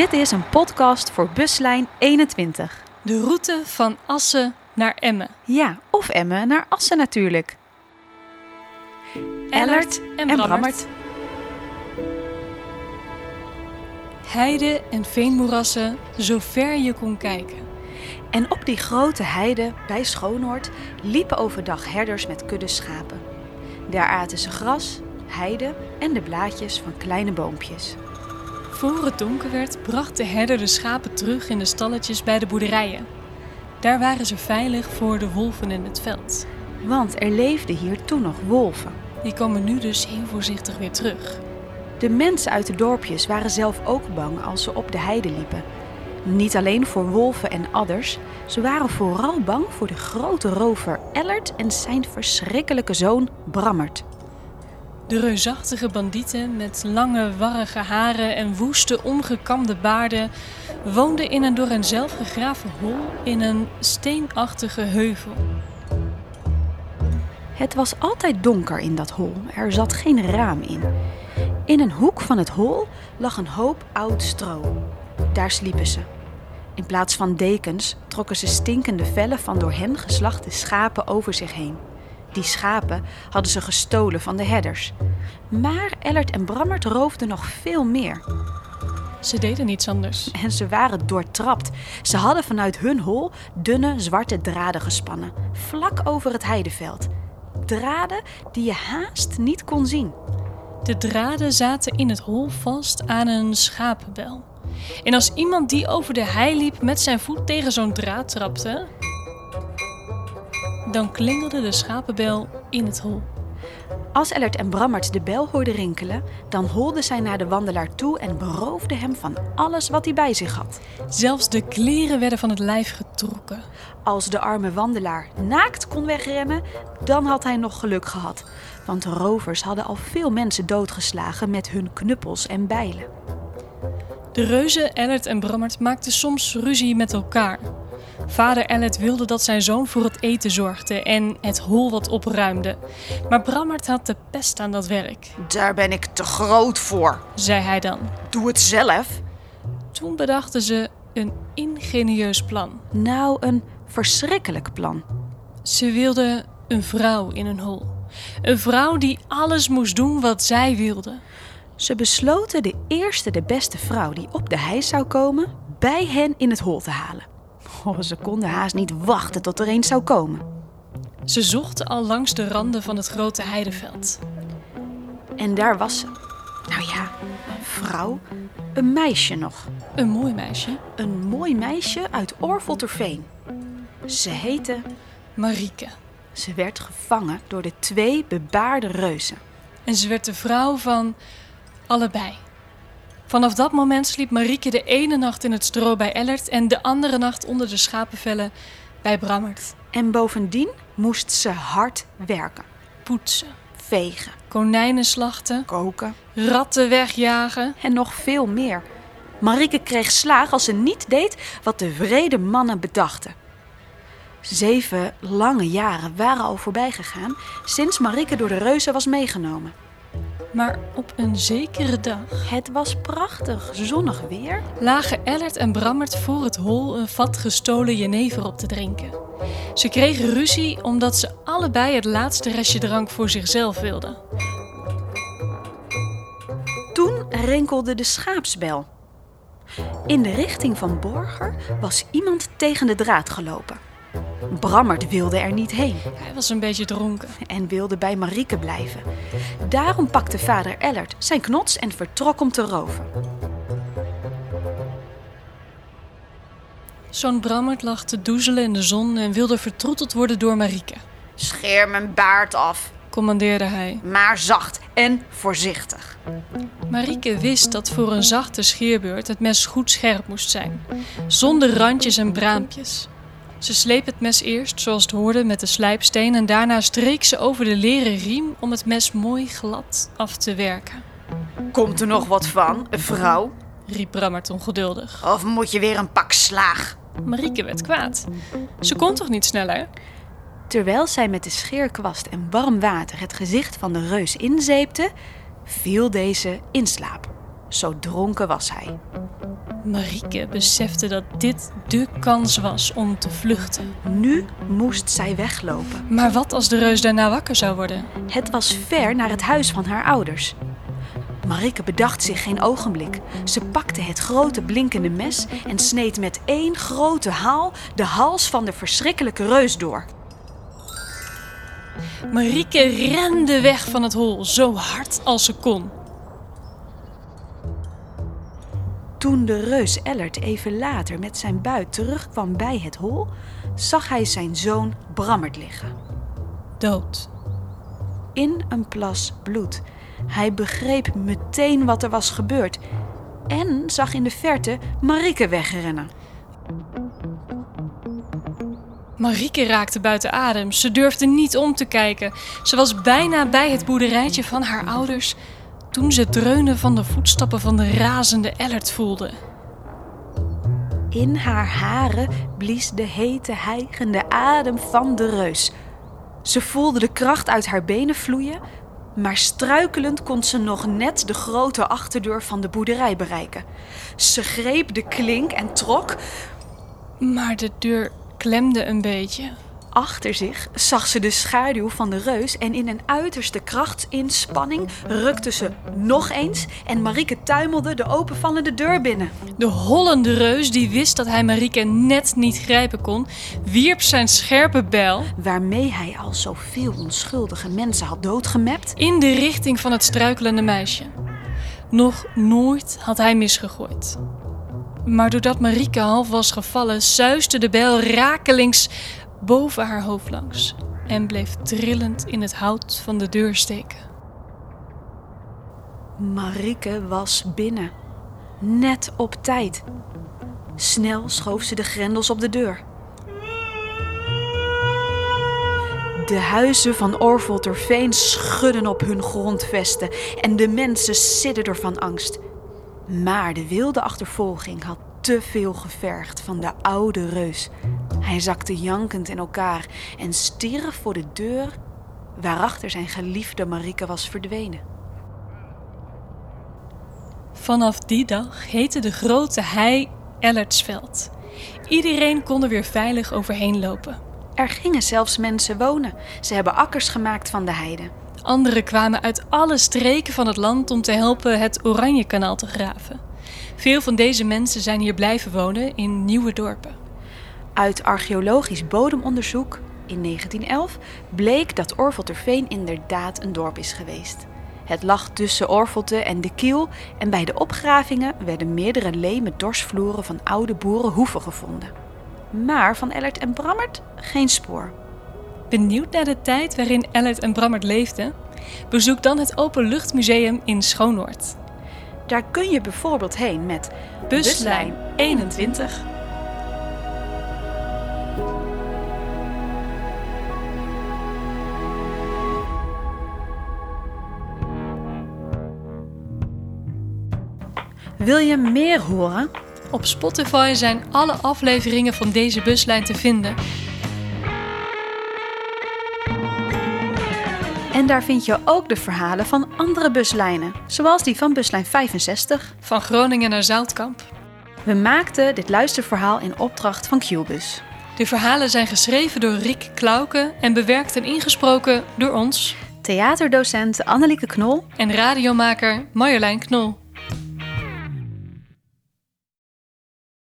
Dit is een podcast voor buslijn 21. De route van Assen naar Emmen. Ja, of Emmen naar Assen natuurlijk. Ellert en, Brammert. Heide en veenmoerassen, zover je kon kijken. En op die grote heide bij Schoonoord liepen overdag herders met kudde schapen. Daar aten ze gras, heide en de blaadjes van kleine boompjes. Voor het donker werd, bracht de herder de schapen terug in de stalletjes bij de boerderijen. Daar waren ze veilig voor de wolven in het veld. Want er leefden hier toen nog wolven. Die komen nu dus heel voorzichtig weer terug. De mensen uit de dorpjes waren zelf ook bang als ze op de heide liepen. Niet alleen voor wolven en adders, ze waren vooral bang voor de grote rover Ellert en zijn verschrikkelijke zoon Brammert. De reusachtige bandieten met lange, warrige haren en woeste, ongekamde baarden woonden in een door hen zelf gegraven hol in een steenachtige heuvel. Het was altijd donker in dat hol. Er zat geen raam in. In een hoek van het hol lag een hoop oud stro. Daar sliepen ze. In plaats van dekens trokken ze stinkende vellen van door hen geslachte schapen over zich heen. Die schapen hadden ze gestolen van de herders. Maar Ellert en Brammert roofden nog veel meer. Ze deden niets anders. En ze waren doortrapt. Ze hadden vanuit hun hol dunne zwarte draden gespannen, vlak over het heideveld. Draden die je haast niet kon zien. De draden zaten in het hol vast aan een schapenbel. En als iemand die over de hei liep met zijn voet tegen zo'n draad trapte, dan klingelde de schapenbel in het hol. Als Ellert en Brammert de bel hoorden rinkelen, dan holden zij naar de wandelaar toe en beroofden hem van alles wat hij bij zich had. Zelfs de kleren werden van het lijf getrokken. Als de arme wandelaar naakt kon wegrennen, dan had hij nog geluk gehad. Want de rovers hadden al veel mensen doodgeslagen met hun knuppels en bijlen. De reuzen Ellert en Brammert maakten soms ruzie met elkaar. Vader Ellet wilde dat zijn zoon voor het eten zorgde en het hol wat opruimde. Maar Brammert had de pest aan dat werk, Daar ben ik te groot voor. zei hij dan. Doe het zelf. Toen bedachten ze een ingenieus plan. Nou, een verschrikkelijk plan. Ze wilden een vrouw in een hol. Een vrouw die alles moest doen wat zij wilde. Ze besloten de eerste, de beste vrouw die op de hei zou komen, bij hen in het hol te halen. Oh, ze konden haast niet wachten tot er eens zou komen. Ze zochten al langs de randen van het grote heideveld. En daar was ze. Nou ja, een vrouw, een meisje nog. Een mooi meisje, Een mooi meisje uit Orvelterveen. Ze heette. Marieke. Ze werd gevangen door de twee bebaarde reuzen. En ze werd de vrouw van allebei. Vanaf dat moment sliep Marieke de ene nacht in het stro bij Ellert en de andere nacht onder de schapenvellen bij Brammert. En bovendien moest ze hard werken. Poetsen, Vegen, konijnen slachten, koken ratten wegjagen. en nog veel meer. Marieke kreeg slaag als ze niet deed wat de wrede mannen bedachten. Zeven lange jaren waren al voorbij gegaan sinds Marieke door de reuzen was meegenomen. Maar op een zekere dag Het was prachtig zonnig weer. lagen Ellert en Brammert voor het hol een vat gestolen jenever op te drinken. Ze kregen ruzie omdat ze allebei het laatste restje drank voor zichzelf wilden. Toen rinkelde de schaapsbel. In de richting van Borger was iemand tegen de draad gelopen. Brammert wilde er niet heen Hij was een beetje dronken. en wilde bij Marieke blijven. Daarom pakte vader Ellert zijn knots en vertrok om te roven. Zo'n Brammert lag te doezelen in de zon en wilde vertroeteld worden door Marieke. Scheer mijn baard af, Commandeerde hij. maar zacht en voorzichtig. Marieke wist dat voor een zachte scheerbeurt het mes goed scherp moest zijn, zonder randjes en braampjes. Ze sleep het mes eerst, zoals het hoorde, met de slijpsteen en daarna streek ze over de leren riem om het mes mooi glad af te werken. Komt er nog wat van, vrouw? Riep Brammert ongeduldig. Of moet je weer een pak slaag? Marieke werd kwaad. Ze kon toch niet sneller? Terwijl zij met de scheerkwast en warm water het gezicht van de reus inzeepte, viel deze in slaap. Zo dronken was hij. Marieke besefte dat dit de kans was om te vluchten. Nu moest zij weglopen. Maar wat als de reus daarna wakker zou worden? Het was ver naar het huis van haar ouders. Marike bedacht zich geen ogenblik. Ze pakte het grote blinkende mes en sneed met één grote haal de hals van de verschrikkelijke reus door. Marieke rende weg van het hol zo hard als ze kon. Toen de reus Ellert even later met zijn buit terugkwam bij het hol, zag hij zijn zoon Brammert liggen. Dood. In een plas bloed. Hij begreep meteen wat er was gebeurd en zag in de verte Marieke wegrennen. Marieke raakte buiten adem. Ze durfde niet om te kijken. Ze was bijna bij het boerderijtje van haar ouders toen ze het dreunen van de voetstappen van de razende Ellert voelde. In haar haren blies de hete, hijgende adem van de reus. Ze voelde de kracht uit haar benen vloeien, maar struikelend kon ze nog net de grote achterdeur van de boerderij bereiken. Ze greep de klink en trok. Maar de deur klemde een beetje. Achter zich zag ze de schaduw van de reus en in een uiterste krachtsinspanning rukte ze nog eens en Marieke tuimelde de openvallende deur binnen. De hollende reus, die wist dat hij Marieke net niet grijpen kon, wierp zijn scherpe bijl, waarmee hij al zoveel onschuldige mensen had doodgemapt, in de richting van het struikelende meisje. Nog nooit had hij misgegooid. Maar doordat Marieke half was gevallen, zuiste de bijl rakelings boven haar hoofd langs en bleef trillend in het hout van de deur steken. Marieke was binnen. Net op tijd. Snel schoof ze de grendels op de deur. De huizen van Orvolterveen schudden op hun grondvesten en de mensen sidderden van angst. Maar de wilde achtervolging had te veel gevergd van de oude reus. Hij zakte jankend in elkaar en stierf voor de deur waarachter zijn geliefde Marike was verdwenen. Vanaf die dag heette de grote hei Ellertsveld. Iedereen kon er weer veilig overheen lopen. Er gingen zelfs mensen wonen. Ze hebben akkers gemaakt van de heide. Anderen kwamen uit alle streken van het land om te helpen het Oranjekanaal te graven. Veel van deze mensen zijn hier blijven wonen in nieuwe dorpen. Uit archeologisch bodemonderzoek in 1911 bleek dat Orvelterveen inderdaad een dorp is geweest. Het lag tussen Orvelte en de Kiel en bij de opgravingen werden meerdere leme dorsvloeren van oude boerenhoeven gevonden. Maar van Ellert en Brammert geen spoor. Benieuwd naar de tijd waarin Ellert en Brammert leefden? Bezoek dan het Openluchtmuseum in Schoonoord. Daar kun je bijvoorbeeld heen met Buslijn 21. Wil je meer horen? Op Spotify zijn alle afleveringen van deze buslijn te vinden. Daar vind je ook de verhalen van andere buslijnen, zoals die van buslijn 65. Van Groningen naar Zoutkamp. We maakten dit luisterverhaal in opdracht van Qbus. De verhalen zijn geschreven door Rick Klauke en bewerkt en ingesproken door ons. Theaterdocent Annelieke Knol en radiomaker Marjolein Knol.